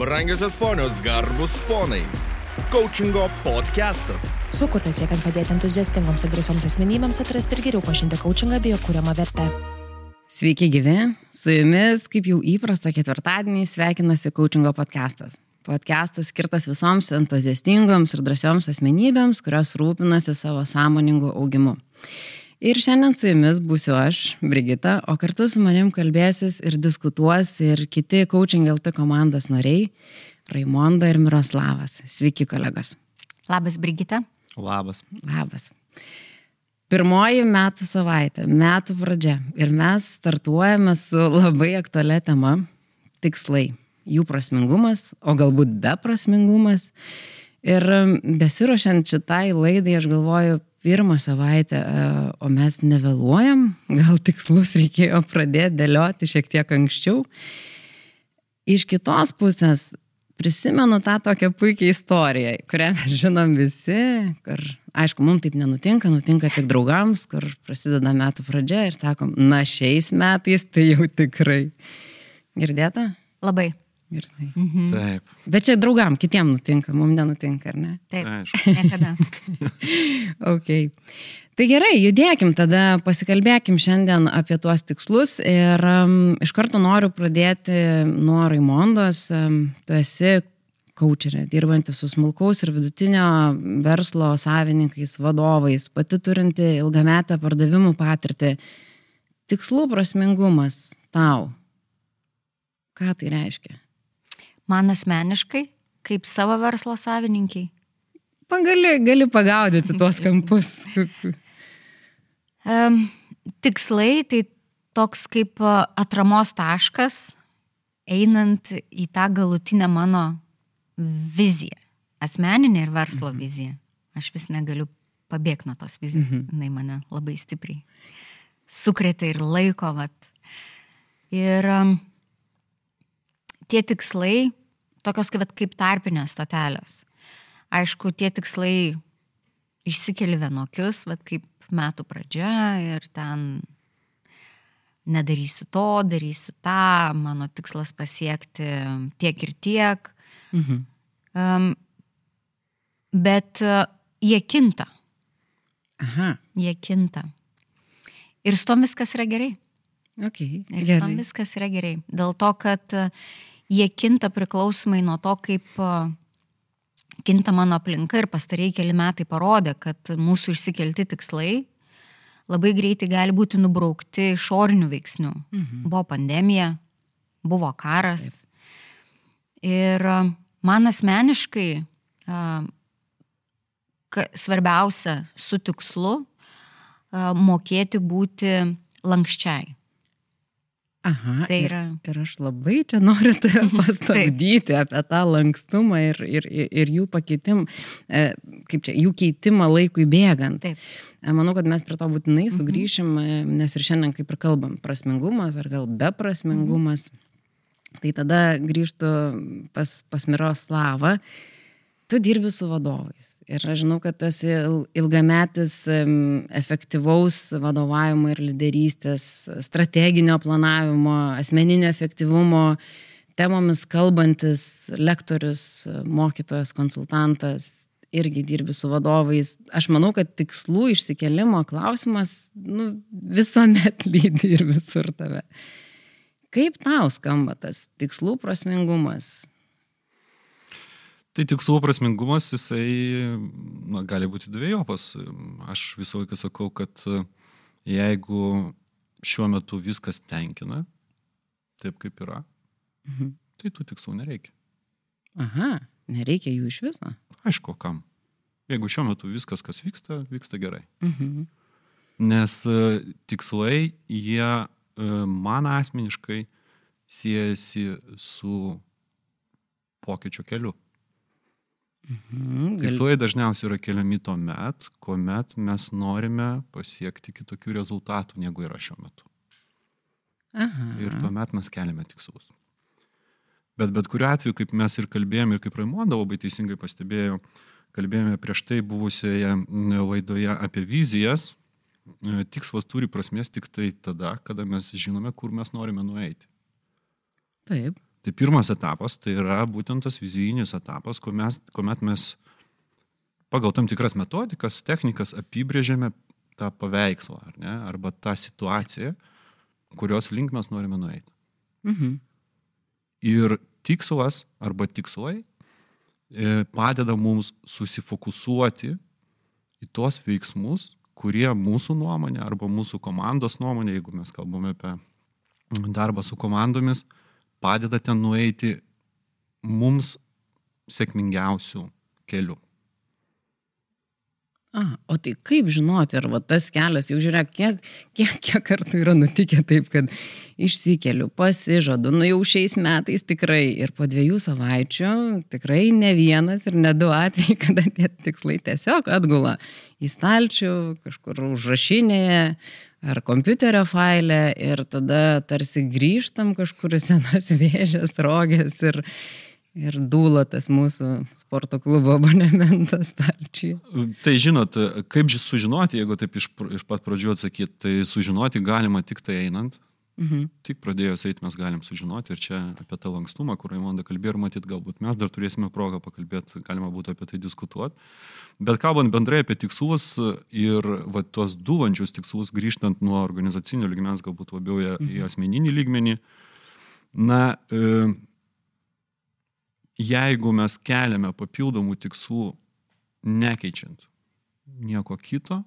Brangiosios ponios, garbus ponai. Coachingo podcastas. Sukurtas siekiant padėti entuziastingoms ir drąsioms asmenybėms atrasti ir geriau pažinti coachingą bei jo kūriamą vertę. Sveiki gyvi, su jumis, kaip jau įprasta ketvirtadienį, sveikinasi coachingo podcastas. Podcastas skirtas visoms entuziastingoms ir drąsioms asmenybėms, kurios rūpinasi savo sąmoningu augimu. Ir šiandien su jumis būsiu aš, Brigita, o kartu su manim kalbėsis ir diskutuos ir kiti Coaching LT komandos nariai, Raimonda ir Miroslavas. Sveiki, kolegos. Labas, Brigita. Labas. Labas. Pirmoji metų savaitė, metų pradžia. Ir mes startuojame su labai aktualia tema - tikslai. Jų prasmingumas, o galbūt beprasmingumas. Ir besiuošiant šitai laidai, aš galvoju, pirmą savaitę, e, o mes nevėluojam, gal tikslus reikėjo pradėti dėlioti šiek tiek anksčiau. Iš kitos pusės prisimenu tą tokią puikią istoriją, kurią mes žinom visi, kur, aišku, mums taip nenutinka, nutinka tik draugams, kur prasideda metų pradžia ir sakom, na šiais metais tai jau tikrai. Girdėta? Labai. Ir tai. Mhm. Taip. Bet čia draugam, kitiem nutinka, mums nenutinka, ar ne? Taip. Aišku. Niekada. ok. Tai gerai, judėkim, tada pasikalbėkim šiandien apie tuos tikslus ir um, iš karto noriu pradėti nuo Raimondos. Um, tu esi kočerė, dirbanti su smulkaus ir vidutinio verslo savininkais, vadovais, pati turinti ilgametę pardavimų patirtį. Tikslų prasmingumas tau. Ką tai reiškia? Man asmeniškai, kaip savo verslo savininkiai. Gali, gali pagaudyti tuos kampus. Um, tikslai tai toks kaip atramos taškas, einant į tą galutinę mano viziją. Asmeninę ir verslo mhm. viziją. Aš vis negaliu pabėgti nuo tos vizijos. Mhm. Jis mane labai stipriai sukrėtė ir laiko. Vat. Ir um, tie tikslai, tokios kaip, kaip tarpinės stotelės. Aišku, tie tikslai išsikeli vienokius, bet kaip metų pradžia ir ten nedarysiu to, darysiu tą, mano tikslas pasiekti tiek ir tiek. Mhm. Um, bet uh, jie kinta. Aha. Jie kinta. Ir su tom viskas yra gerai. Okay, ir su tom viskas yra gerai. Dėl to, kad uh, jie kinta priklausomai nuo to, kaip kinta mano aplinka ir pastarėjai keli metai parodė, kad mūsų išsikelti tikslai labai greitai gali būti nubraukti išorinių veiksnių. Mhm. Buvo pandemija, buvo karas. Taip. Ir man asmeniškai svarbiausia su tikslu mokėti būti lankščiai. Aha, tai yra. Ir, ir aš labai čia noriu tave pastabdyti apie tą lankstumą ir, ir, ir jų pakeitimą, e, kaip čia, jų keitimą laikui bėgant. Taip. E, manau, kad mes prie to būtinai mhm. sugrįšim, mhm. nes ir šiandien kaip ir kalbam, prasmingumas ar gal beprasmingumas. Mhm. Tai tada grįžtų pas, pas Miroslavą. Tu dirbi su vadovais. Ir aš žinau, kad tas ilgametis efektyvaus vadovavimo ir lyderystės, strateginio planavimo, asmeninio efektyvumo temomis kalbantis lektorius, mokytojas, konsultantas, irgi dirbi su vadovais. Aš manau, kad tikslų išsikelimo klausimas nu, visuomet lydi ir visur tave. Kaip tau skamba tas tikslų prasmingumas? Tai tikslų prasmingumas, jisai na, gali būti dviejopas. Aš visą laiką sakau, kad jeigu šiuo metu viskas tenkina, taip kaip yra, mhm. tai tų tikslų nereikia. Aha, nereikia jų iš viso. Aišku, kam. Jeigu šiuo metu viskas, kas vyksta, vyksta gerai. Mhm. Nes tikslai, jie man asmeniškai siejasi su pokyčio keliu. Mhm, gal... Tikslai dažniausiai yra keliami tuo met, kuomet mes norime pasiekti kitokių rezultatų, negu yra šiuo metu. Aha. Ir tuomet mes keliame tikslus. Bet bet kuriu atveju, kaip mes ir kalbėjome, ir kaip Raimonda labai teisingai pastebėjo, kalbėjome prieš tai buvusioje laidoje apie vizijas, e, tikslas turi prasmės tik tai tada, kada mes žinome, kur mes norime nueiti. Taip. Tai pirmas etapas tai yra būtent tas vizijinis etapas, kuomet, kuomet mes pagal tam tikras metodikas, technikas apibrėžiame tą paveikslą, ar ne, arba tą situaciją, kurios link mes norime nueiti. Mhm. Ir tikslas arba tikslai e, padeda mums susifokusuoti į tuos veiksmus, kurie mūsų nuomonė arba mūsų komandos nuomonė, jeigu mes kalbame apie darbą su komandomis, padeda ten nueiti mums sėkmingiausių kelių. A, o tai kaip žinoti, ar va, tas kelias, jau žiūrėk, kiek, kiek, kiek kartų yra nutikę taip, kad išsikeliu, pasižadu, nu jau šiais metais tikrai ir po dviejų savaičių tikrai ne vienas ir ne du atvejai, kada tie tikslai tiesiog atgula į stalčių, kažkur užrašinėje ar kompiuterio failę ir tada tarsi grįžtam kažkur senas vėžės, rogės ir, ir dūla tas mūsų sporto klubo abonementas stalčiai. Tai žinot, kaip sužinoti, jeigu taip iš, iš pat pradžių atsakyti, tai sužinoti galima tik tai einant. Mhm. Tik pradėjus eiti mes galim sužinoti ir čia apie tą lankstumą, kur Raimonda kalbėjo ir matyt, galbūt mes dar turėsime progą pakalbėti, galima būtų apie tai diskutuoti. Bet kalbant bendrai apie tikslus ir va, tuos duvančius tikslus, grįžtant nuo organizacinio lygmens, galbūt labiau mhm. į asmeninį lygmenį, na, e, jeigu mes keliame papildomų tikslų nekeičiant nieko kito,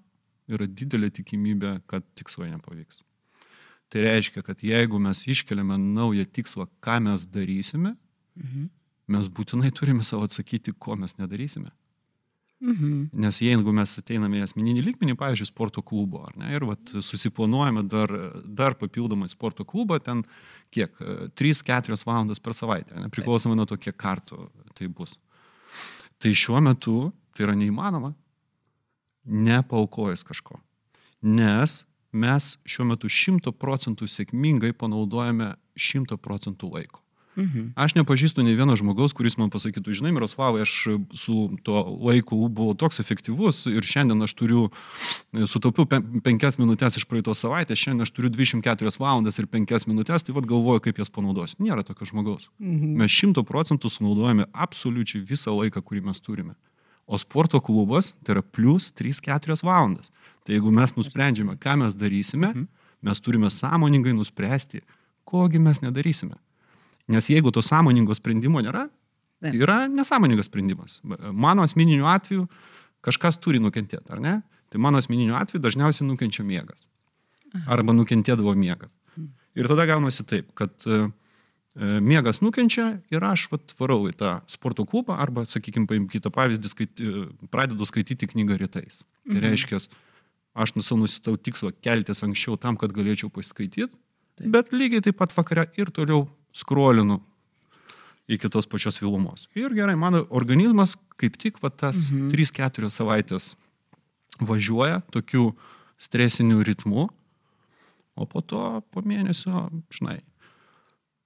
yra didelė tikimybė, kad tikslai nepavyks. Tai reiškia, kad jeigu mes iškeliame naują tikslą, ką mes darysime, mhm. mes būtinai turime savo atsakyti, ko mes nedarysime. Mhm. Nes jeigu mes ateiname į asmeninį lygmenį, pavyzdžiui, sporto klubo, ar ne, ir vat, susiplanuojame dar, dar papildomai sporto klubą, ten kiek, 3-4 valandas per savaitę, ne, priklausomai nuo to, kiek kartų tai bus. Tai šiuo metu tai yra neįmanoma, nepaukojus kažko. Nes mes šiuo metu 100 procentų sėkmingai panaudojame 100 procentų laiko. Mhm. Aš nepažįstu nei vieno žmogaus, kuris man pasakytų, žinai, Miroslavai, aš su tuo laiku buvau toks efektyvus ir šiandien aš turiu, sutaupiau pe penkias minutės iš praeitos savaitės, šiandien aš turiu 24 valandas ir penkias minutės, tai vad galvoju, kaip jas panaudosiu. Nėra tokio žmogaus. Mhm. Mes šimto procentų sunaudojame absoliučiai visą laiką, kurį mes turime. O sporto klubas tai yra plus 3-4 valandas. Tai jeigu mes nusprendžiame, ką mes darysime, mhm. mes turime sąmoningai nuspręsti, kogi mes nedarysime. Nes jeigu to sąmoningo sprendimo nėra, yra nesąmoningas sprendimas. Mano asmeniniu atveju kažkas turi nukentėti, ar ne? Tai mano asmeniniu atveju dažniausiai nukenčia miegas. Arba nukentėdavo miegas. Mhm. Ir tada gaunasi taip, kad uh, miegas nukenčia ir aš vat, varau į tą sporto klubą arba, sakykime, paim kitą pavyzdį, skaity, pradedu skaityti knygą rytais. Tai mhm. reiškia, aš nusisitau tikslą keltis anksčiau tam, kad galėčiau pasiskaityti, bet lygiai taip pat vakare ir toliau skrolinu iki tos pačios vilumos. Ir gerai, mano organizmas kaip tik va, tas mhm. 3-4 savaitės važiuoja tokiu stresiniu ritmu, o po to po mėnesio, žinai,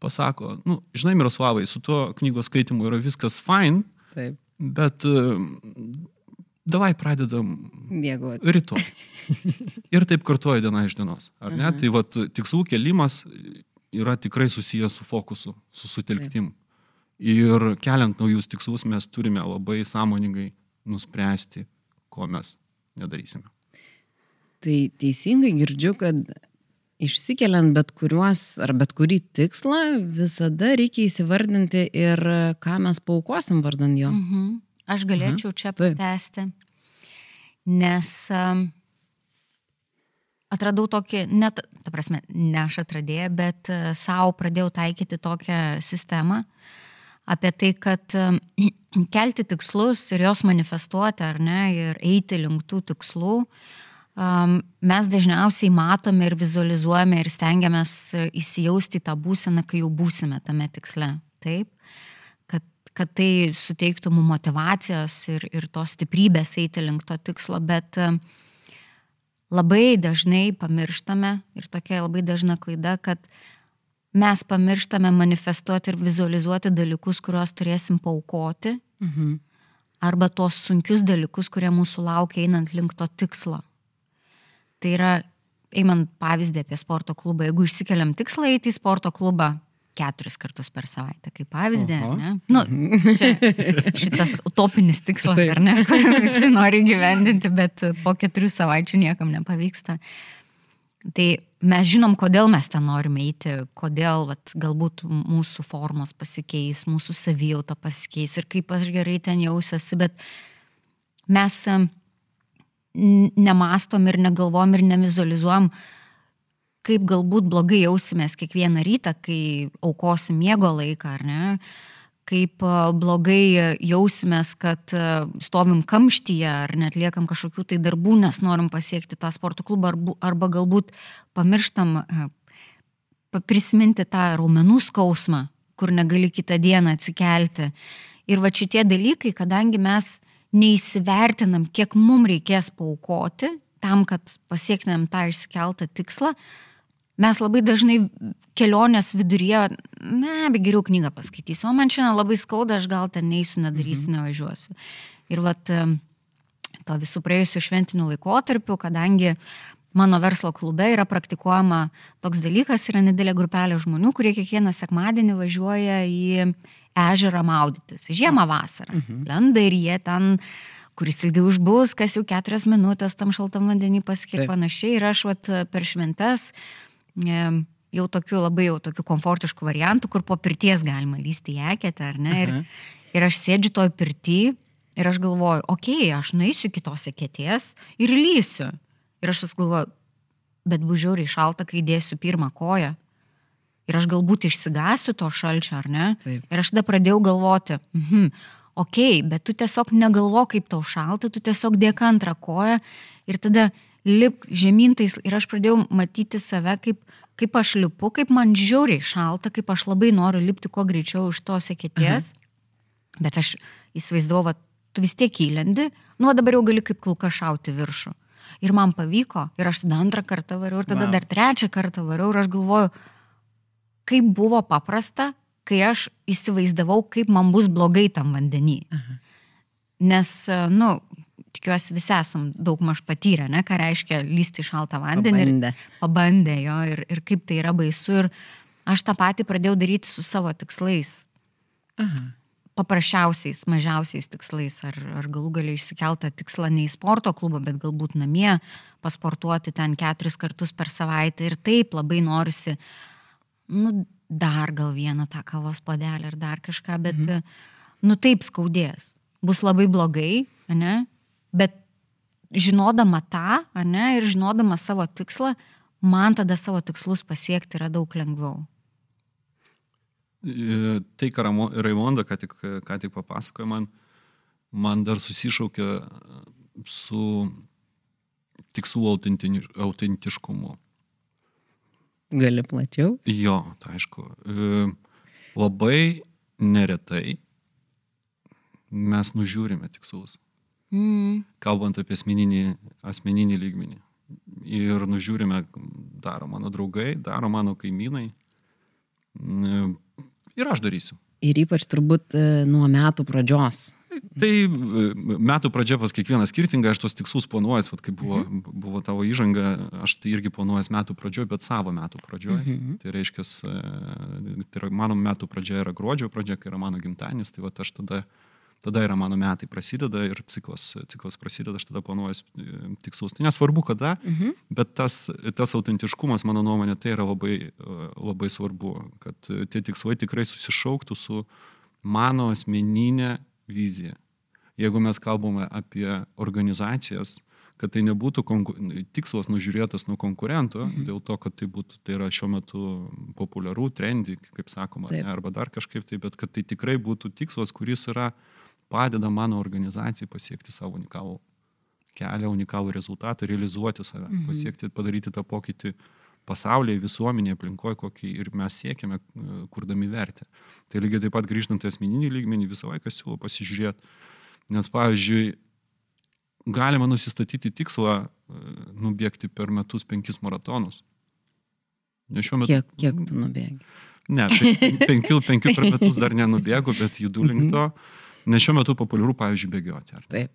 pasako, nu, žinai, Miroslavai, su tuo knygos skaitimu yra viskas fine, Taip. bet davai pradedam miegoti. Rytoj. Ir taip kartuoja diena iš dienos. Ar ne? Mhm. Tai vat, tikslų kelimas yra tikrai susijęs su fokusu, su sutelktim. Taip. Ir keliant naujus tikslus mes turime labai sąmoningai nuspręsti, ko mes nedarysime. Tai teisingai girdžiu, kad išsikeliant bet kuriuos ar bet kurį tikslą, visada reikia įsivardinti ir ką mes paukosim vardan jo. Mhm. Aš galėčiau mhm. čia pratesti, nes um, atradau tokį, net, ta prasme, ne aš atradėjau, bet uh, savo pradėjau taikyti tokią sistemą apie tai, kad um, kelti tikslus ir juos manifestuoti, ar ne, ir eiti link tų tikslų, um, mes dažniausiai matome ir vizualizuojame ir stengiamės įsijausti į tą būseną, kai jau būsime tame tiksle. Taip kad tai suteiktų mums motivacijos ir, ir tos stiprybės eiti link to tikslo, bet e, labai dažnai pamirštame ir tokia labai dažna klaida, kad mes pamirštame manifestuoti ir vizualizuoti dalykus, kuriuos turėsim paukoti, mhm. arba tuos sunkius dalykus, kurie mūsų laukia einant link to tikslo. Tai yra, einant pavyzdį apie sporto klubą, jeigu išsikeliam tikslą eiti į sporto klubą, keturis kartus per savaitę, kaip pavyzdį, Oho. ne? Nu, čia šitas utopinis tikslas, ar ne, kurį visi nori gyvendinti, bet po keturių savaičių niekam nepavyksta. Tai mes žinom, kodėl mes ten norime eiti, kodėl vat, galbūt mūsų formos pasikeis, mūsų savijauta pasikeis ir kaip aš gerai ten jausiuosi, bet mes nemastom ir negalvom ir nevizualizuojam, kaip galbūt blogai jausimės kiekvieną rytą, kai aukosim miego laiką, ar ne, kaip blogai jausimės, kad stovim kamštyje ar net liekam kažkokių tai darbų, nes norim pasiekti tą sporto klubą, arba galbūt pamirštam prisiminti tą raumenų skausmą, kur negali kitą dieną atsikelti. Ir va šitie dalykai, kadangi mes neįsivertinam, kiek mums reikės paukoti tam, kad pasiektumėm tą išsikeltą tikslą, mes labai dažnai kelionės viduryje, ne, be geriau knygą paskaitysiu, o man šiandien labai skauda, aš gal ten neįsiu, nedarysiu, mhm. nevažiuosiu. Ir vat to visų praėjusių šventinių laikotarpių, kadangi mano verslo klube yra praktikuojama toks dalykas, yra nedėlė grupelė žmonių, kurie kiekvieną sekmadienį važiuoja į ežerą maudytis, žiemą vasarą. Mhm. Lenda ir jie ten kuris ilgiau užbus, kas jau keturias minutės tam šaltam vandenį paskiria panašiai. Ir aš vat, per šventes jau tokiu labai jau tokiu komfortišku variantu, kur po pirties galima lysti į eketę, ar ne? Ir, ir aš sėdžiu toj pirti ir aš galvoju, okei, okay, aš naisiu kitos eketės ir lysiu. Ir aš vis galvoju, bet bus žiauriai šalta, kai dėsiu pirmą koją. Ir aš galbūt išsigasiu to šalčio, ar ne? Taip. Ir aš tada pradėjau galvoti, mhm, okei, okay, bet tu tiesiog negalvo, kaip tau šalta, tu tiesiog dėk antrą koją ir tada lip žemyntais ir aš pradėjau matyti save, kaip, kaip aš lipu, kaip man žiauriai šalta, kaip aš labai noriu lipti kuo greičiau iš tos eketės, mhm. bet aš įsivaizdavau, va, tu vis tiek įlendi, nu, dabar jau gali kaip kulka šauti viršų. Ir man pavyko, ir aš tada antrą kartą variau, ir tada wow. dar trečią kartą variau, ir aš galvoju, kaip buvo paprasta, kai aš įsivaizdavau, kaip man bus blogai tam vandenį. Aha. Nes, nu, tikiuosi visi esam daug maž patyrę, ne, ką reiškia lysti šaltą vandenį. Pabandę. Ir pabandė jo ir, ir kaip tai yra baisu. Ir aš tą patį pradėjau daryti su savo tikslais. Aha. Paprasčiausiais, mažiausiais tikslais. Ar, ar galų galiai išsikeltą tikslą ne į sporto klubą, bet galbūt namie pasportuoti ten keturis kartus per savaitę. Ir taip labai norisi, nu, dar gal vieną tą kavos padelį ar dar kažką, bet, mhm. nu, taip skaudės. Bus labai blogai, ne? Bet žinodama tą, ne, ir žinodama savo tikslą, man tada savo tikslus pasiekti yra daug lengviau. E, tai, ką Raimonda ką tik, ką tik papasakojo, man, man dar susišaukia su tikslų autentiškumu. Gali plačiau? Jo, tai aišku. E, labai neretai mes nužiūrime tikslus. Mm. Kalbant apie asmeninį, asmeninį lygmenį. Ir nužiūrime, daro mano draugai, daro mano kaimynai. Ir aš darysiu. Ir ypač turbūt e, nuo metų pradžios. Tai e, metų pradžia pas kiekvieną skirtingą, aš tos tikslus planuojas, kaip buvo, mhm. buvo tavo įžanga, aš tai irgi planuojas metų pradžioje, bet savo metų pradžioje. Mhm. Tai reiškia, e, tai yra, mano metų pradžia yra gruodžio pradžia, kai yra mano gimtadienis, tai va aš tada tada yra mano metai prasideda ir ciklas, ciklas prasideda, aš tada planuoju e, tikslus. Tai nesvarbu kada, mhm. bet tas, tas autentiškumas, mano nuomonė, tai yra labai, labai svarbu, kad tie tikslai tikrai susišauktų su mano asmeninė vizija. Jeigu mes kalbame apie organizacijas, kad tai nebūtų tikslas nužiūrėtas nuo konkurento, mhm. dėl to, kad tai, būtų, tai yra šiuo metu populiaru, trendy, kaip sakoma, ne, arba dar kažkaip tai, bet kad tai tikrai būtų tikslas, kuris yra uh, padeda mano organizacijai pasiekti savo unikalų kelią, unikalų rezultatą, realizuoti save, mhm. pasiekti, padaryti tą pokytį pasaulyje, visuomenėje, aplinkoje, kokį ir mes siekiame, e, kurdami vertę. Tai lygiai taip pat grįžtant į asmeninį lygmenį, visą laiką siūlau pasižiūrėti, nes pavyzdžiui, galima nusistatyti tikslą e, nubėgti per metus penkis maratonus. Nes šiuo metu... Kiek, kiek tu nubėgi? Ne, penkių, penkių per metus dar nenubėgu, bet judu link to. Mhm. Nes šiuo metu populiaru, pavyzdžiui, bėgioti. Ar? Taip.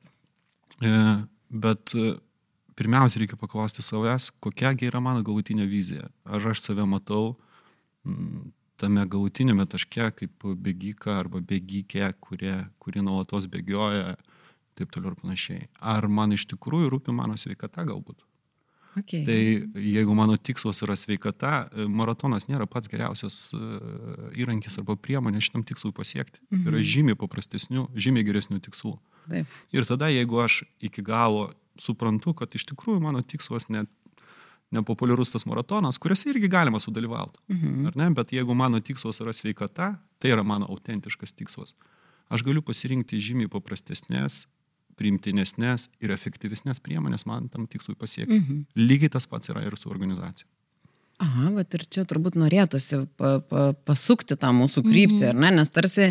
E, bet e, pirmiausia, reikia paklausti savęs, kokiagi yra mano galutinė vizija. Ar aš save matau m, tame galutinėme taške, kaip bėgika arba bėgikė, kurie, kuri nuolatos bėgioja, taip toliau ir panašiai. Ar man iš tikrųjų rūpi mano sveikata galbūt? Okay. Tai jeigu mano tikslas yra sveikata, maratonas nėra pats geriausias e, įrankis arba priemonė šitam tikslui pasiekti. Mhm. Yra žymiai paprastesnių, žymiai geresnių tikslų. Taip. Ir tada, jeigu aš iki galo suprantu, kad iš tikrųjų mano tikslas net nepopuliarus tas maratonas, kuriuose irgi galima sudalyvauti. Mhm. Ar ne? Bet jeigu mano tikslas yra sveikata, tai yra mano autentiškas tikslas. Aš galiu pasirinkti žymiai paprastesnės, priimtinesnės ir efektyvesnės priemonės man tam tikslui pasiekti. Mhm. Lygiai tas pats yra ir su organizacija. Aha, bet ir čia turbūt norėtųsi pa, pa, pasukti tą mūsų kryptį, mm -hmm. ar ne? Nes tarsi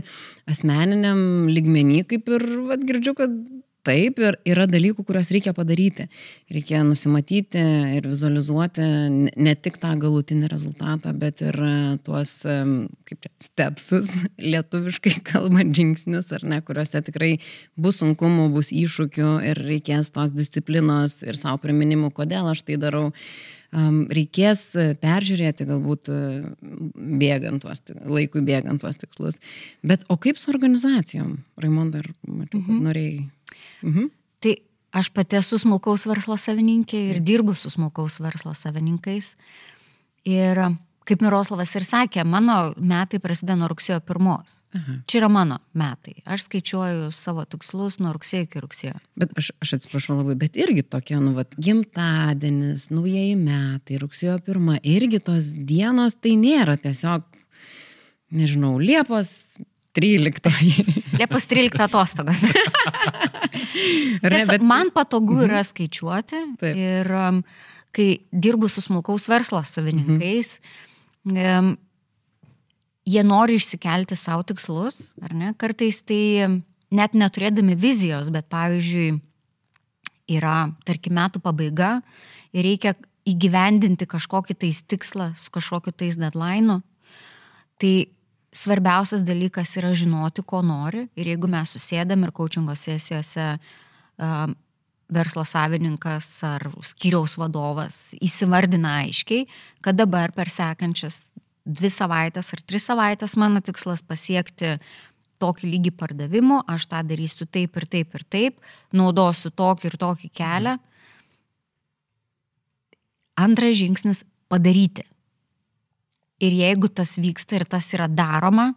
asmeniniam lygmenį kaip ir vat, girdžiu, kad Taip, ir yra dalykų, kuriuos reikia padaryti. Reikia nusimatyti ir vizualizuoti ne tik tą galutinį rezultatą, bet ir e, tuos, kaip čia, stepsus, lietuviškai kalbant žingsnius, ar ne, kuriuose tikrai bus sunkumų, bus iššūkių ir reikės tos disciplinos ir savo priminimų, kodėl aš tai darau. Reikės peržiūrėti galbūt e, bėgant tuos, laikui bėgant tuos tikslus. Bet o kaip su organizacijom? Raimondai, ar mačiau, mhm. norėjai Mhm. Tai aš pati esu smulkaus verslo savininkė ir dirbu su smulkaus verslo savininkais. Ir kaip Miroslavas ir sakė, mano metai prasideda nuo rugsėjo pirmos. Aha. Čia yra mano metai. Aš skaičiuoju savo tikslus nuo rugsėjo iki rugsėjo. Bet aš, aš atsiprašau labai, bet irgi tokia, nu, vat, gimtadienis, naujieji metai, rugsėjo pirma, irgi tos dienos tai nėra tiesiog, nežinau, Liepos 13. Liepos 13 atostogos. Tiesa, man patogu mhm. yra skaičiuoti Taip. ir um, kai dirbu su smulkaus verslo savininkais, mhm. Um, jie nori išsikelti savo tikslus, ar ne? Kartais tai net neturėdami vizijos, bet pavyzdžiui, yra, tarkim, metų pabaiga ir reikia įgyvendinti kažkokį tais tikslą su kažkokiu tais deadline, tai svarbiausias dalykas yra žinoti, ko nori. Ir jeigu mes susėdam ir coachingo sesijose uh, verslo savininkas ar skyriaus vadovas įsivardina aiškiai, kad dabar per sekančias dvi savaitės ar tris savaitės mano tikslas pasiekti tokį lygį pardavimų, aš tą darysiu taip ir taip ir taip, naudosiu tokį ir tokį kelią. Antras žingsnis - padaryti. Ir jeigu tas vyksta ir tas yra daroma,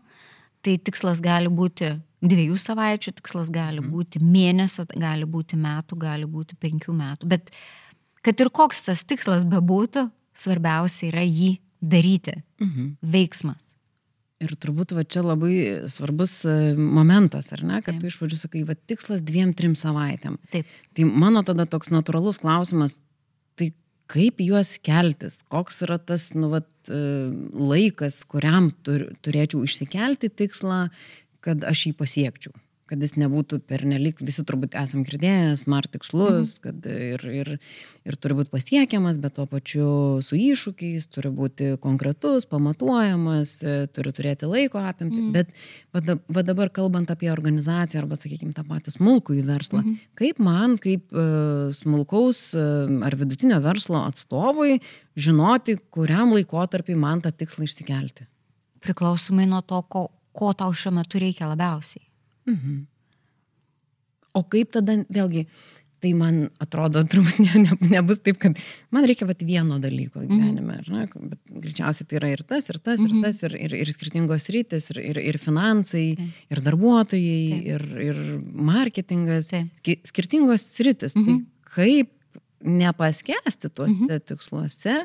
tai tikslas gali būti dviejų savaičių, tikslas gali mhm. būti mėnesio, gali būti metų, gali būti penkių metų. Bet kad ir koks tas tikslas bebūtų, svarbiausia yra jį daryti. Mhm. Veiksmas. Ir turbūt va čia labai svarbus e, momentas, ar ne, kad Taip. tu iš pradžių sakai, va tikslas dviem, trim savaitėm. Taip. Tai mano tada toks natūralus klausimas, kaip juos keltis, koks yra tas nu, vat, e, laikas, kuriam tur, turėčiau išsikelti tikslą, kad aš jį pasiekčiau kad jis nebūtų pernelik, visi turbūt esam girdėję, smart tikslus, mhm. kad ir, ir, ir turi būti pasiekiamas, bet tuo pačiu su iššūkiais, turi būti konkretus, pamatuojamas, turi turėti laiko apimti. Mhm. Bet va, va dabar kalbant apie organizaciją arba, sakykime, tą patį smulkų į verslą, mhm. kaip man, kaip uh, smulkaus uh, ar vidutinio verslo atstovui, žinoti, kuriam laikotarpiai man tą tikslą išsikelti? Priklausomai nuo to, ko, ko tau šiuo metu reikia labiausiai. Mhm. O kaip tada, vėlgi, tai man atrodo, turbūt ne, ne, nebus taip, kad man reikia vat, vieno dalyko mhm. gyvenime, mhm. ne, bet greičiausiai tai yra ir tas, ir tas, mhm. ir tas, ir, ir, ir skirtingos rytis, ir, ir, ir finansai, Taip. ir darbuotojai, Taip. ir, ir marketingas, Taip. skirtingos rytis. Tai mhm. Tai kaip nepaskesti tuose mhm. tiksluose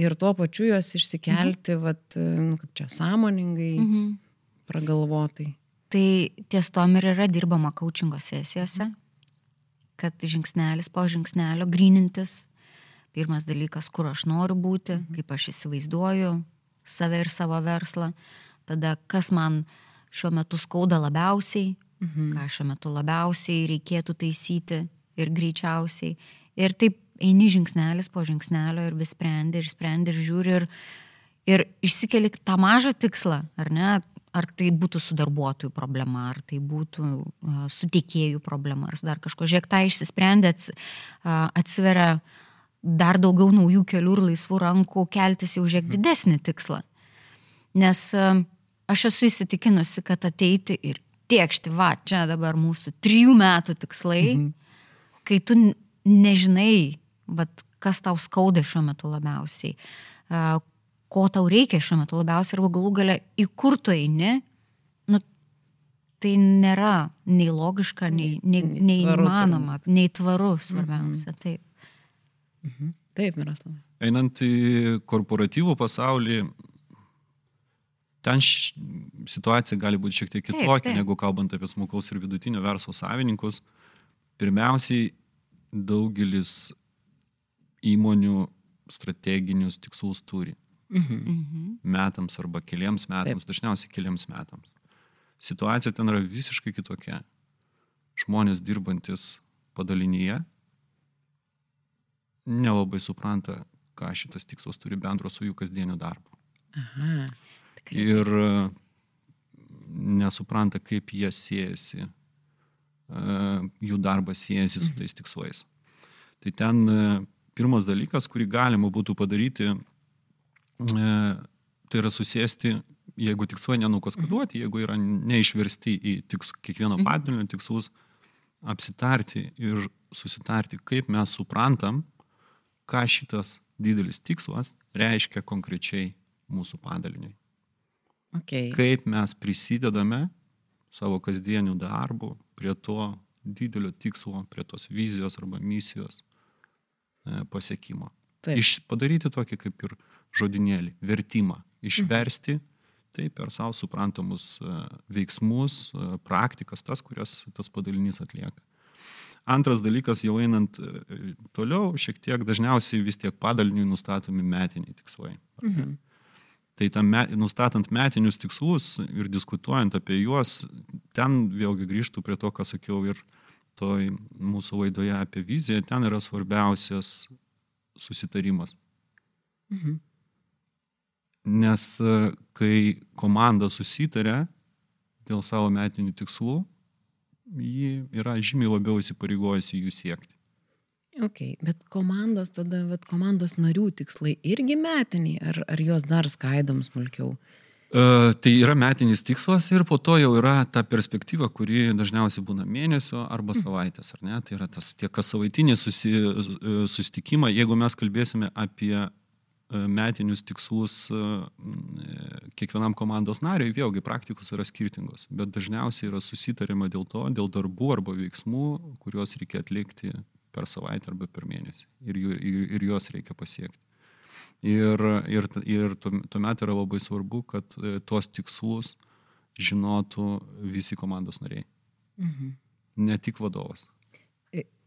ir tuo pačiu juos išsikelti, mhm. vat, nu, kaip čia, sąmoningai, mhm. pragalvotai. Tai ties tom ir yra dirbama coachingo sesijose, kad žingsnelis po žingsnelio grinintis. Pirmas dalykas, kur aš noriu būti, mhm. kaip aš įsivaizduoju save ir savo verslą. Tada, kas man šiuo metu skauda labiausiai, mhm. ką šiuo metu labiausiai reikėtų taisyti ir greičiausiai. Ir taip eini žingsnelis po žingsnelio ir vis sprendi ir sprendi ir žiūri ir, ir išsikeli tą mažą tikslą, ar ne, ar tai būtų su darbuotojų problema, ar tai būtų uh, su tiekėjų problema, ar dar kažko. Žiūrėk, tai išsisprendė, ats, uh, atsiveria dar daugiau naujų kelių ir laisvų rankų keltis jau žiūrėk didesnį tikslą. Nes aš esu įsitikinusi, kad ateiti ir tiekšti, va, čia dabar mūsų trijų metų tikslai, mhm. kai tu nežinai, va, kas tau skauda šiuo metu labiausiai, ko tau reikia šiuo metu labiausiai, arba galų gale į kur tu eini, nu, tai nėra nei logiška, nei, nei, nei įmanoma, nei tvaru svarbiausia. Mhm. Taip. Mhm. Taip, Miroslavai. Einant į korporatyvų pasaulį, ten š... situacija gali būti šiek tiek kitokia, taip, taip. negu kalbant apie smulkaus ir vidutinio verslo savininkus. Pirmiausiai, daugelis įmonių strateginius tikslus turi. Mhm. Metams arba keliams metams, Taip. dažniausiai keliams metams. Situacija ten yra visiškai kitokia. Žmonės dirbantis padalinyje nelabai supranta, ką šitas tikslas turi bendro su jų kasdieniu darbu. Aha, tikrai. ir e, nesupranta, kaip jie siejasi, e, jų darbas siejasi su mhm. tais tikslais. Tai ten e, pirmas dalykas, kurį galima būtų padaryti, tai yra susėsti, jeigu tikslai nenukaskaduoti, jeigu yra neišversti į tiks, kiekvieno mhm. padalinio tikslus, apsitarti ir susitarti, kaip mes suprantam, ką šitas didelis tikslas reiškia konkrečiai mūsų padaliniui. Okay. Kaip mes prisidedame savo kasdienių darbų prie to didelio tikslo, prie tos vizijos arba misijos e, pasiekimo. Taip. Iš, padaryti tokį kaip ir žodinėlį, vertimą, išversti tai per savo suprantamus e, veiksmus, e, praktikas, tas, kurias tas padalinys atlieka. Antras dalykas, jau einant e, toliau, šiek tiek dažniausiai vis tiek padaliniui nustatomi metiniai tikslai. Mhm. Tai tam, nustatant metinius tikslus ir diskutuojant apie juos, ten vėlgi grįžtų prie to, ką sakiau ir toj mūsų laidoje apie viziją, ten yra svarbiausias susitarimas. Mhm. Nes e, kai komanda susitarė dėl savo metinių tikslų, ji yra žymiai labiau įsipareigojusi jų siekti. Ok, bet komandos tada, bet komandos narių tikslai irgi metiniai, ar, ar juos dar skaidom smulkiau? Uh, tai yra metinis tikslas ir po to jau yra ta perspektyva, kuri dažniausiai būna mėnesio arba savaitės, ar ne? Tai yra tas tie kas savaitiniai susi, susitikimai, jeigu mes kalbėsime apie metinius tikslus kiekvienam komandos nariui, vėlgi praktikos yra skirtingos, bet dažniausiai yra susitarima dėl to, dėl darbų arba veiksmų, kuriuos reikia atlikti per savaitę arba per mėnesį ir, ir, ir juos reikia pasiekti. Ir, ir, ir tuomet yra labai svarbu, kad e, tuos tikslus žinotų visi komandos nariai. Mhm. Ne tik vadovas.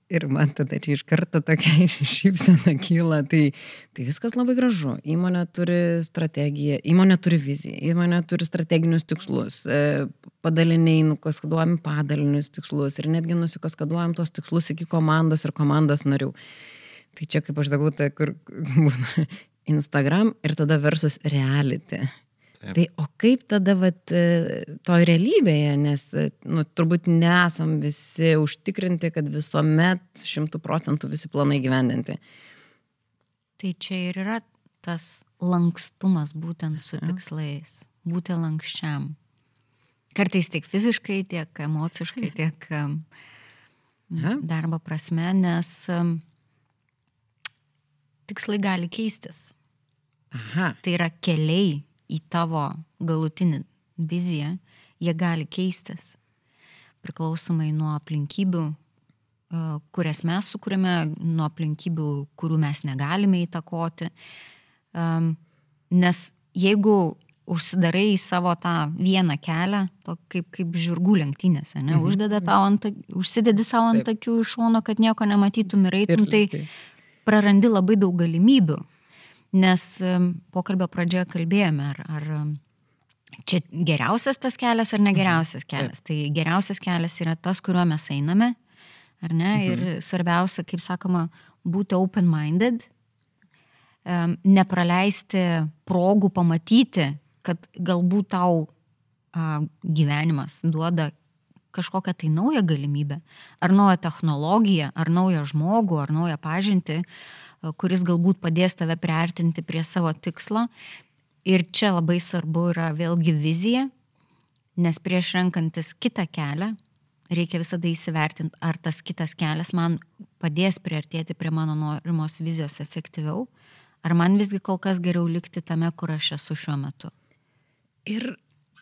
Ir man tada čia iš karto tokia šypsena kyla, tai, tai viskas labai gražu. Įmonė turi strategiją, įmonė turi viziją, įmonė turi strateginius tikslus, e, padaliniai nukaskaduojami padalinius tikslus ir netgi nusikaskaduojam tos tikslus iki komandos ir komandos narių. Tai čia, kaip aš sakau, tai kur būna Instagram ir tada versus reality. Taip. Tai o kaip tada vat, e, toj realybėje, nes nu, turbūt nesam visi užtikrinti, kad visuomet šimtų procentų visi planai gyvendinti. Tai čia ir yra tas lankstumas būtent su tikslais, būti lankščiam. Kartais tiek fiziškai, tiek emociškai, tiek darbo prasme, nes tikslai gali keistis. Aha. Tai yra keliai į tavo galutinį viziją, jie gali keistis priklausomai nuo aplinkybių, e, kurias mes sukūrėme, nuo aplinkybių, kurių mes negalime įtakoti. Nes jeigu užsidarai į savo tą vieną kelią, to kaip, kaip žirgų lenktynėse, ne, mhm. uždeda tau ant, užsidedi savo ant akių iš šono, kad nieko nematytum ir eitum, tai prarandi labai daug galimybių nes pokalbio pradžioje kalbėjome, ar, ar čia geriausias tas kelias ar negeriausias mhm. kelias. Tai geriausias kelias yra tas, kuriuo mes einame, ar ne? Mhm. Ir svarbiausia, kaip sakoma, būti open-minded, nepraleisti progų pamatyti, kad galbūt tau gyvenimas duoda kažkokią tai naują galimybę, ar naują technologiją, ar naują žmogų, ar naują pažinti, uh, kuris galbūt padės tave priartinti prie savo tikslo. Ir čia labai svarbu yra vėlgi vizija, nes prieš renkantis kitą kelią reikia visada įsivertinti, ar tas kitas kelias man padės priartėti prie mano norimos vizijos efektyviau, ar man visgi kol kas geriau likti tame, kur aš esu šiuo metu. Ir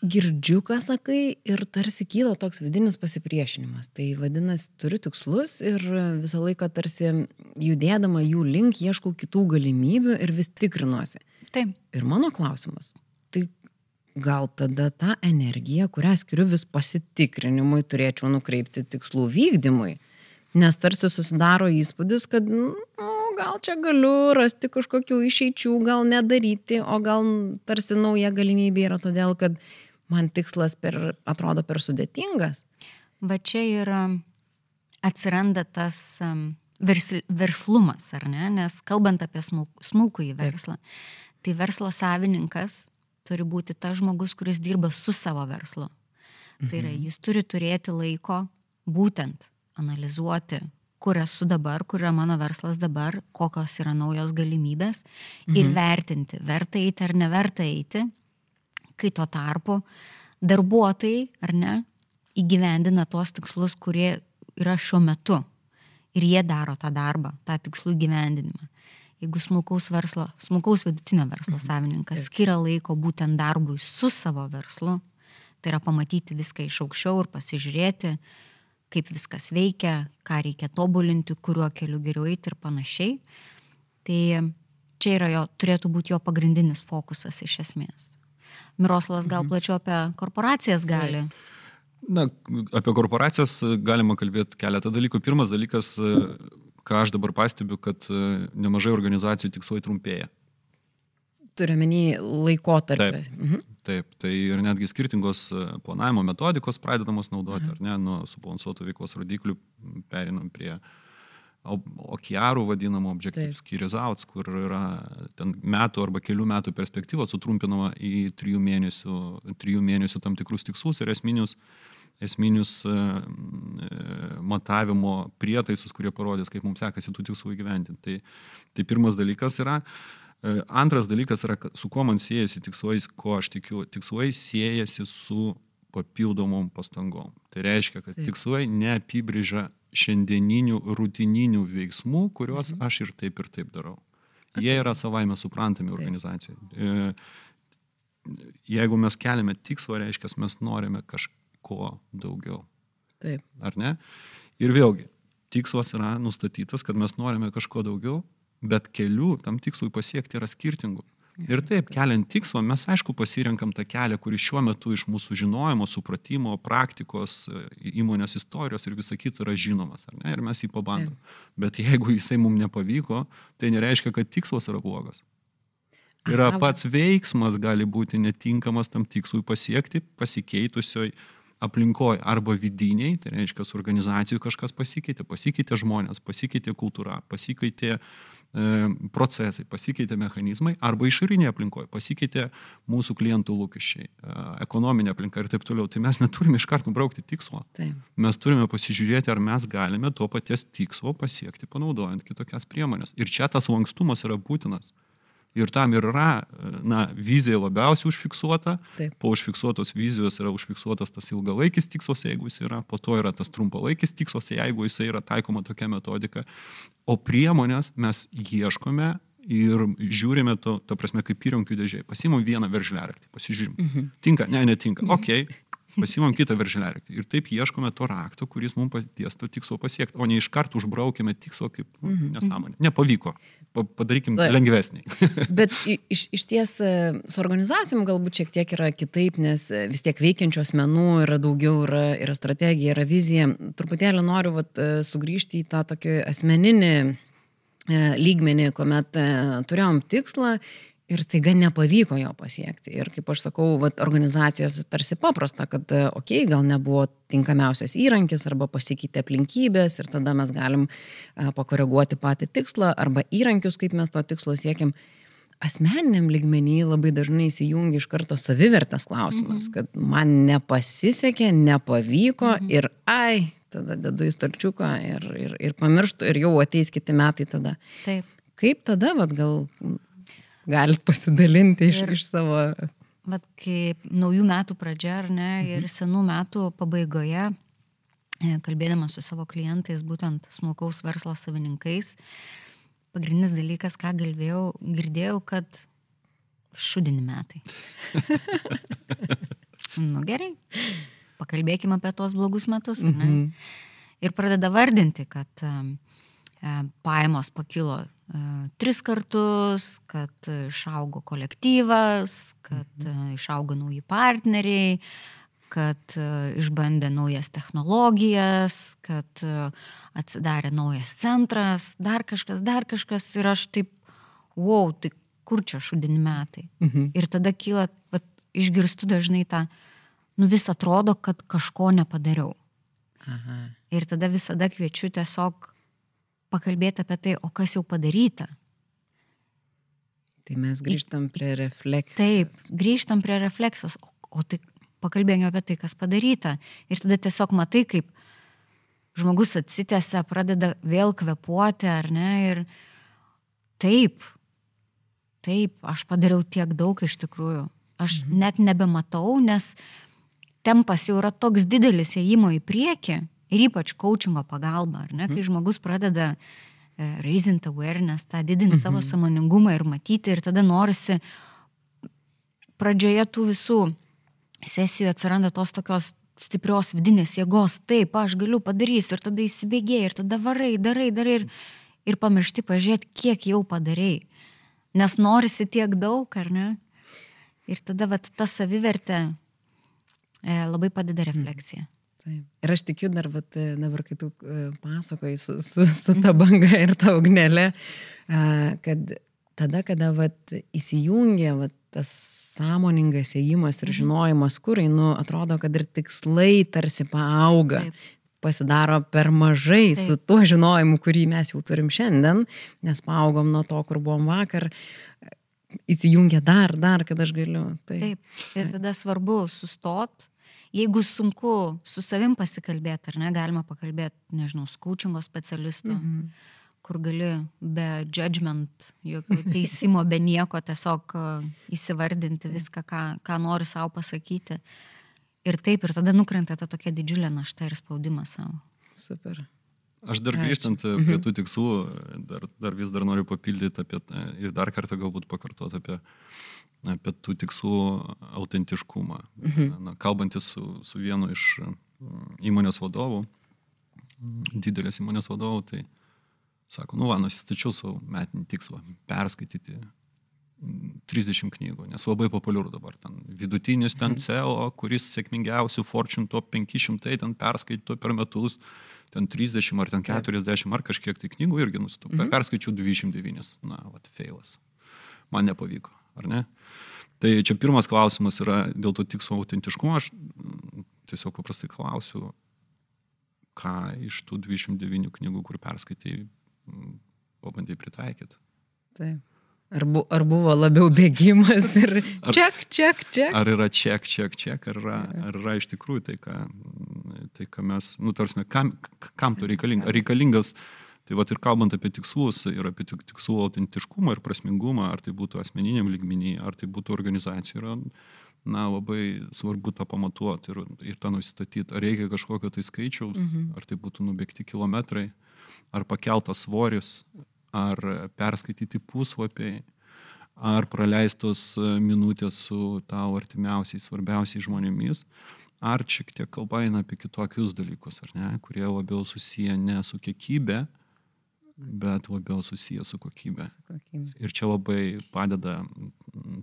girdžiu, ką sakai, ir tarsi kyla toks vidinis pasipriešinimas. Tai vadinasi, turiu tikslus ir visą laiką tarsi judėdama jų link ieškau kitų galimybių ir vis tikrinuosi. Taip. Ir mano klausimas, tai gal tada tą energiją, kurią skiriu vis pasitikrinimui, turėčiau nukreipti tikslų vykdymui. Nes tarsi susidaro įspūdis, kad nu, gal čia galiu rasti kažkokių išeičių, gal nedaryti, o gal tarsi nauja galimybė yra todėl, kad man tikslas per, atrodo per sudėtingas. Va čia yra atsiranda tas um, versl, verslumas, ar ne? Nes kalbant apie smulkų į verslą, tai verslo savininkas turi būti tas žmogus, kuris dirba su savo verslu. Mhm. Tai yra, mhm. jis turi turėti laiko būtent analizuoti, kur esu dabar, kur yra mano verslas dabar, kokios yra naujos galimybės mhm. ir vertinti, verta eiti ar neverta eiti, kai tuo tarpu darbuotojai, ar ne, įgyvendina tuos tikslus, kurie yra šiuo metu ir jie daro tą darbą, tą tikslų įgyvendinimą. Jeigu smulkaus verslo, smulkaus vidutinio verslo mhm. savininkas skiria laiko būtent darbui su savo verslu, tai yra pamatyti viską iš aukščiau ir pasižiūrėti, kaip viskas veikia, ką reikia tobulinti, kuriuo keliu geriau eiti ir panašiai. Tai čia jo, turėtų būti jo pagrindinis fokusas iš esmės. Miroslavas gal mhm. plačiau apie korporacijas gali. Na, apie korporacijas galima kalbėti keletą dalykų. Pirmas dalykas, ką aš dabar pastebiu, kad nemažai organizacijų tikslai trumpėja turiuomenį laikotarpį. Taip, mhm. taip, tai ir netgi skirtingos e, planavimo metodikos pradedamos naudoti, mhm. ar ne, nuo subalansuotų veiklos rodiklių perinam prie okiarų vadinamo Objective Key Results, kur yra ten metų arba kelių metų perspektyva sutrumpinama į trijų mėnesių, trijų mėnesių tam tikrus tikslus ir esminius, esminius uh, matavimo prietaisus, kurie parodys, kaip mums sekasi tų tikslų įgyvendinti. Tai, tai pirmas dalykas yra E, antras dalykas yra, su kuo man siejasi tikslais, ko aš tikiu. Tikslai siejasi su papildomom pastangom. Tai reiškia, kad tikslai neapibrėžia šiandieninių rutininių veiksmų, kuriuos mhm. aš ir taip ir taip darau. Jie yra savaime suprantami organizacijai. E, jeigu mes keliame tikslą, reiškia, mes norime kažko daugiau. Taip. Ar ne? Ir vėlgi, tikslas yra nustatytas, kad mes norime kažko daugiau, bet kelių tam tikslui pasiekti yra skirtingų. Ir taip, keliant tikslą, mes aišku pasirenkam tą kelią, kuris šiuo metu iš mūsų žinojimo, supratimo, praktikos, įmonės istorijos ir visa kita yra žinomas, ar ne? Ir mes jį pabandom. Bet jeigu jisai mums nepavyko, tai nereiškia, kad tikslas yra blogas. Yra pats veiksmas gali būti netinkamas tam tikslui pasiekti pasikeitusioj aplinkoje arba vidiniai, tai reiškia, su organizacijų kažkas pasikeitė, pasikeitė žmonės, pasikeitė kultūra, pasikeitė uh, E, procesai, pasikeitė mechanizmai arba išorinėje aplinkoje, pasikeitė mūsų klientų lūkesčiai, e, ekonominė aplinka ir taip toliau. Tai mes neturime iš karto nubraukti tikslo. Taip. Mes turime pasižiūrėti, ar mes galime to paties tikslo pasiekti panaudojant kitokias priemonės. Ir čia tas lankstumas yra būtinas. Ir tam ir yra, na, vizija labiausiai užfiksuota, Taip. po užfiksuotos vizijos yra užfiksuotas tas ilgalaikis tikslas, jeigu jis yra, po to yra tas trumpalaikis tikslas, jeigu jis yra taikoma tokia metodika. O priemonės mes ieškome ir žiūrime to, ta prasme, kaip įrankių dėžiai. Pasimam vieną veržleraktį, pasižiūrim. Mhm. Tinka, ne, netinka. Mhm. Ok, pasimam kitą veržleraktį. Ir taip ieškome to rakto, kuris mums padės to tikslo pasiekti, o ne iš karto užbraukime tikslo kaip nu, mhm. nesąmonė. Nepavyko padarykim tai. lengvesnį. Bet iš, iš ties e, su organizacijom galbūt šiek tiek yra kitaip, nes e, vis tiek veikiančių asmenų yra daugiau, yra, yra strategija, yra vizija. Truputėlį noriu vat, e, sugrįžti į tą tokį asmeninį lygmenį, kuomet turėjom tikslą ir staiga nepavyko jo pasiekti. Ir kaip aš sakau, vat, organizacijos tarsi paprasta, kad, okei, okay, gal nebuvo tinkamiausias įrankis arba pasikeitė aplinkybės ir tada mes galim a, pakoreguoti patį tikslą arba įrankius, kaip mes to tikslo siekiam. Asmeniniam lygmenį labai dažnai įsijungia iš karto savivertės klausimas, mhm. kad man nepasisekė, nepavyko mhm. ir ai, tada dedu į starčiuką ir, ir, ir pamirštu ir jau ateis kiti metai tada. Taip. Kaip tada, vad gal galit pasidalinti iš, ir, iš savo. Vat kaip naujų metų pradžia, ar ne, mhm. ir senų metų pabaigoje, e, kalbėdama su savo klientais, būtent smulkaus verslo savininkais, pagrindinis dalykas, ką galvėjau, girdėjau, kad šudini metai. nu gerai, pakalbėkime apie tos blogus metus. Mhm. Ne? Ir pradeda vardinti, kad um, pajamos pakilo tris kartus, kad išaugo kolektyvas, kad uh, išaugo nauji partneriai, kad uh, išbandė naujas technologijas, kad atsidarė naujas centras, dar kažkas, dar kažkas. Ir aš taip, wow, tai kur čia šudini metai. Mhm. Ir tada kyla, vat, išgirstu dažnai tą, nu vis atrodo, kad kažko nepadariau. Aha. Ir tada visada kviečiu tiesiog pakalbėti apie tai, o kas jau padaryta. Tai mes grįžtam prie refleksijos. Taip, grįžtam prie refleksijos, o, o tai pakalbėkime apie tai, kas padaryta. Ir tada tiesiog matai, kaip žmogus atsitęsia, pradeda vėl kvepuoti, ar ne? Ir taip, taip, aš padariau tiek daug iš tikrųjų. Aš mhm. net nebematau, nes tempas jau yra toks didelis įėjimo į priekį ir ypač coachingo pagalba, ar ne, kai mhm. žmogus pradeda e, raising awareness, tą didinti mhm. savo samoningumą ir matyti ir tada norisi pradžioje tų visų sesijų atsiranda tos tokios stiprios vidinės jėgos, taip, aš galiu padarysiu ir tada įsibėgėjai ir tada varai, darai, darai ir, ir pamiršti pažiūrėti, kiek jau padarai nes norisi tiek daug, ar ne? Ir tada vat, ta savivertė e, labai padeda refleksija. Taip. Ir aš tikiu dar, e, dabar kai tu e, pasakoji su, su, su ta banga ir ta ugnelė, kad tada, kada vat, įsijungia vat, tas sąmoningas ėjimas ir mhm. žinojimas, kur einu, atrodo, kad ir tikslai tarsi paauga. Taip pasidaro per mažai Taip. su tuo žinojimu, kurį mes jau turim šiandien, nes paaugom nuo to, kur buvom vakar, įsijungia dar, dar, kad aš galiu. Taip. Taip. Ir tada svarbu sustot. Jeigu sunku su savim pasikalbėti, ar ne, galima pakalbėti, nežinau, skaučingo specialistu, mhm. kur gali be judgment, jokio teisimo, be nieko tiesiog įsivardinti viską, ką, ką nori savo pasakyti. Ir taip, ir tada nukrenta ta tokia didžiulė našta ir spaudimas savo. Super. Aš dar grįžtant Ačiū. prie mhm. tų tikslų, dar, dar vis dar noriu papildyti apie ir dar kartą galbūt pakartoti apie, apie tų tikslų autentiškumą. Mhm. Na, kalbantis su, su vienu iš mm, įmonės vadovų, didelės įmonės vadovų, tai sako, nu, va, nusistačiau savo metinį tikslą - perskaityti 30 knygų, nes labai populiaru dabar. Ten vidutinis ten mhm. CEO, kuris sėkmingiausių Fortune top 500 ten perskaito per metus, ten 30 ar ten 40 ar kažkiek tai knygų irgi nusitau. Mhm. Perskaičiau 209. Na, vat, feilas. Man nepavyko, ar ne? Tai čia pirmas klausimas yra dėl to tikslo autentiškumo. Aš mm, tiesiog paprastai klausiu, ką iš tų 29 knygų, kur perskaitai, mm, pabandai pritaikyti. Taip. Ar, bu, ar buvo labiau bėgimas ir ček, ček, ček? Ar yra ček, ček, ček, ar yra, ar yra iš tikrųjų tai, ką, tai, ką mes, nu, tarsi, kam, kam to reikalinga? Ar reikalingas, tai va ir kalbant apie tikslus ir apie tikslų autentiškumą ir prasmingumą, ar tai būtų asmeniniam lygmenį, ar tai būtų organizacija, yra, na, labai svarbu tą pamatuoti ir, ir tą nusistatyti. Ar reikia kažkokio tai skaičiaus, mhm. ar tai būtų nubėgti kilometrai, ar pakeltas svoris, ar perskaityti puslapiai, ar praleistos minutės su tau artimiausiais, svarbiausiais žmonėmis, ar šiek tiek kalba eina apie kitokius dalykus, ne, kurie labiau susiję ne su kiekybė, bet labiau susiję su kokybė. su kokybė. Ir čia labai padeda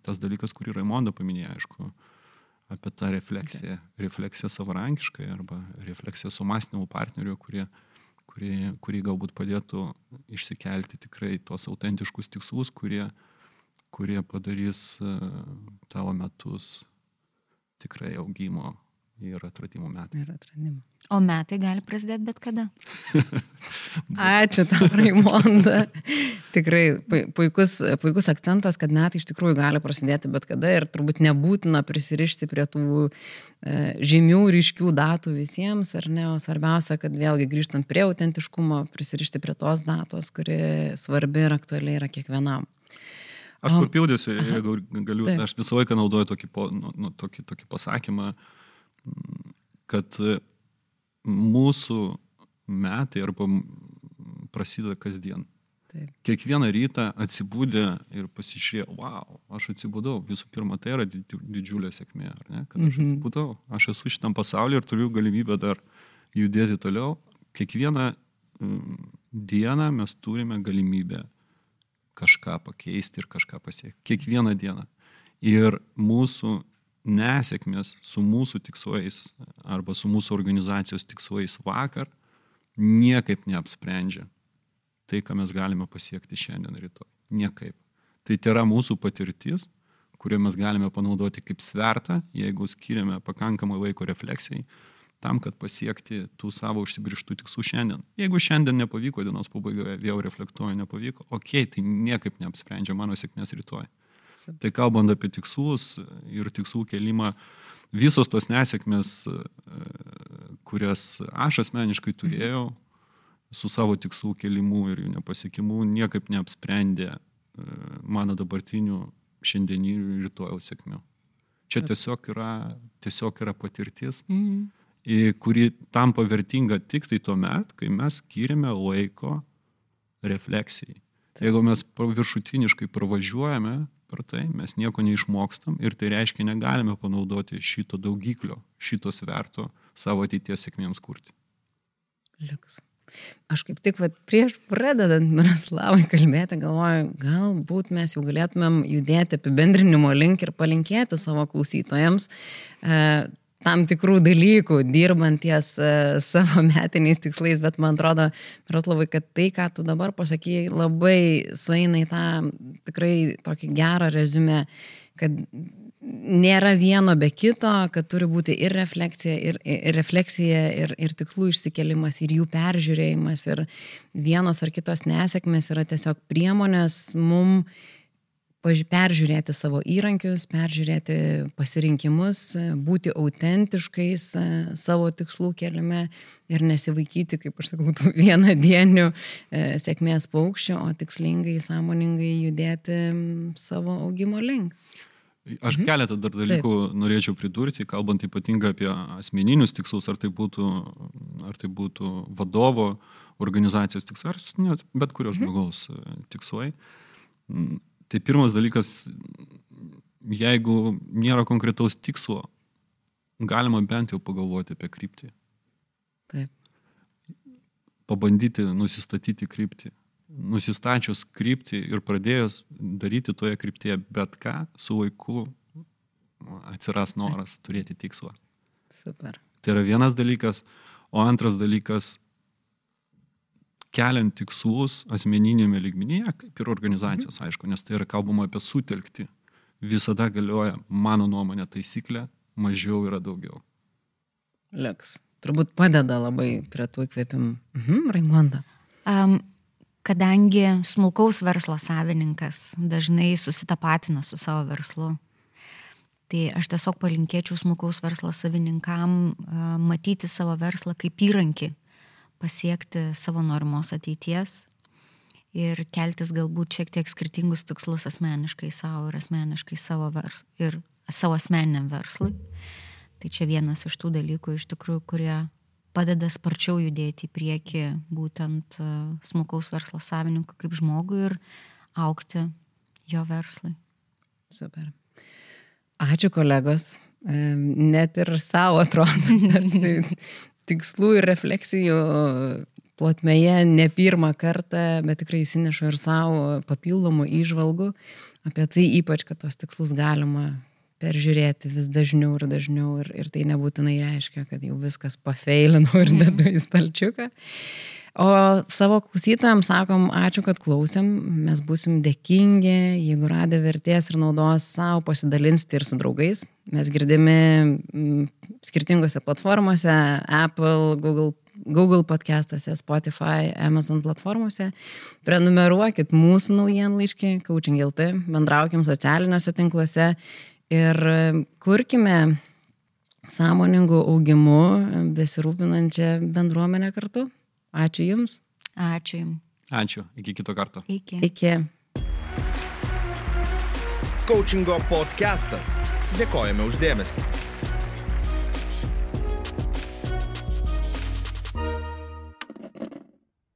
tas dalykas, kurį Raimonda paminėjo, aišku, apie tą refleksiją. Okay. Refleksiją savarankiškai arba refleksiją su mąstymu partneriu, kurie kurį, kurį galbūt padėtų išsikelti tikrai tuos autentiškus tikslus, kurie, kurie padarys e, tavo metus tikrai augimo ir atradimo metai. Ir atradimo. O metai gali prasidėti bet kada. Ačiū tau, Raimonda. Tikrai puikus, puikus akcentas, kad metai iš tikrųjų gali prasidėti bet kada ir turbūt nebūtina prisirišti prie tų e, žymių, ryškių datų visiems, ar ne? O svarbiausia, kad vėlgi grįžtant prie autentiškumo, prisirišti prie tos datos, kuri svarbi ir aktualiai yra kiekvienam. Aš papildysiu, jeigu galiu, Taip. aš visą laiką naudoju tokį, po, nu, nu, tokį, tokį pasakymą, kad mūsų metai arba prasideda kasdien. Taip. Kiekvieną rytą atsibūdė ir pasižiūrėjau, wow, aš atsibūdau. Visų pirma, tai yra didžiulė sėkmė, ar ne? Kad aš mhm. atsibūdau, aš esu šitam pasaulyje ir turiu galimybę dar judėti toliau. Kiekvieną dieną mes turime galimybę kažką pakeisti ir kažką pasiekti. Kiekvieną dieną. Ir mūsų nesėkmės su mūsų tikslais arba su mūsų organizacijos tikslais vakar niekaip neapsprendžia tai, ką mes galime pasiekti šiandien rytoj. Niekaip. Tai yra mūsų patirtis, kurią mes galime panaudoti kaip svertą, jeigu skiriame pakankamai laiko refleksijai, tam, kad pasiekti tų savo užsibrištų tikslų šiandien. Jeigu šiandien nepavyko dienos pabaigoje, vėl reflektuoju, nepavyko, okei, okay, tai niekaip neapsprendžia mano sėkmės rytoj. Tai kalbant apie tikslus ir tikslų kelimą, visos tos nesėkmės, kurias aš asmeniškai turėjau su savo tikslų kelimu ir jų nepasiekimu, niekaip neapsprendė mano dabartinių šiandieninių ir rytojaus sėkmių. Čia tiesiog yra, tiesiog yra patirtis. Mhm kuri tampa vertinga tik tai tuo met, kai mes skiriame laiko refleksijai. Taip. Jeigu mes viršutiniškai pravažiuojame per tai, mes nieko neišmokstam ir tai reiškia negalime panaudoti šito daugiklio, šito sverto savo ateities sėkmėms kurti. Liuks. Aš kaip tik vat, prieš pradedant Miroslavai kalbėti, galvoju, galbūt mes jau galėtumėm judėti apibendrinimo link ir palinkėti savo klausytojams e, tam tikrų dalykų, dirbant ties uh, savo metiniais tikslais, bet man atrodo, Miroslavai, kad tai, ką tu dabar pasakėjai, labai sueina į tą tikrai tokį gerą rezumę, kad nėra vieno be kito, kad turi būti ir refleksija, ir, ir, refleksija, ir, ir tikslų išsikelimas, ir jų peržiūrėjimas, ir vienos ar kitos nesėkmės yra tiesiog priemonės mums peržiūrėti savo įrankius, peržiūrėti pasirinkimus, būti autentiškais e, savo tikslų keliame ir nesivaikyti, kaip aš sakau, tų vienadienių e, sėkmės paukščių, o tikslingai, sąmoningai judėti savo augimo link. Aš mhm. keletą dar dalykų Taip. norėčiau pridurti, kalbant ypatingai apie asmeninius tikslus, ar tai būtų, ar tai būtų vadovo organizacijos tikslas, bet kurio mhm. žmogaus mhm. tikslai Tai pirmas dalykas, jeigu nėra konkretaus tikslo, galima bent jau pagalvoti apie kryptį. Taip. Pabandyti nusistatyti kryptį. Nusistačius kryptį ir pradėjus daryti toje kryptyje bet ką, su laiku atsiras noras Taip. turėti tikslą. Super. Tai yra vienas dalykas, o antras dalykas keliant tikslus asmeninėme lygmenyje, kaip ir organizacijos, mhm. aišku, nes tai yra kalbama apie sutelkti. Visada galioja, mano nuomonė, taisyklė, mažiau yra daugiau. Liuks. Turbūt padeda labai prie tų įkvėpimų. Mhm, Raimonda. Um, kadangi smulkaus verslo savininkas dažnai susitapatina su savo verslu, tai aš tiesiog palinkėčiau smulkaus verslo savininkam uh, matyti savo verslą kaip įrankį pasiekti savo norimos ateities ir keltis galbūt šiek tiek skirtingus tikslus asmeniškai savo ir asmeniškai savo, vers, ir savo asmeniniam verslui. Tai čia vienas iš tų dalykų, iš tikrųjų, kurie padeda sparčiau judėti į priekį būtent e, smulkaus verslo savininkų kaip žmogui ir aukti jo verslui. Super. Ačiū kolegos. Net ir savo atrodo, tarsi tikslų ir refleksijų plotmėje ne pirmą kartą, bet tikrai įsinešu ir savo papildomų įžvalgų apie tai ypač, kad tos tikslus galima peržiūrėti vis dažniau ir dažniau ir, ir tai nebūtinai reiškia, kad jau viskas pafeilinau ir mhm. dedu į stalčiuką. O savo klausytojams sakom, ačiū, kad klausėm, mes busim dėkingi, jeigu radė vertės ir naudos savo, pasidalinsite ir su draugais. Mes girdimi mm, skirtingose platformose - Apple, Google, Google podcastuose, Spotify, Amazon platformose. Prenumeruokit mūsų naujienlaiškį, Coaching LT, bendraukim socialiniuose tinkluose ir kurkime sąmoningų augimų besirūpinančią bendruomenę kartu. Ačiū Jums. Ačiū Jums. Ačiū. Iki kito karto. Iki. Iki. coachingo podcastas. Dėkojame uždėmesi.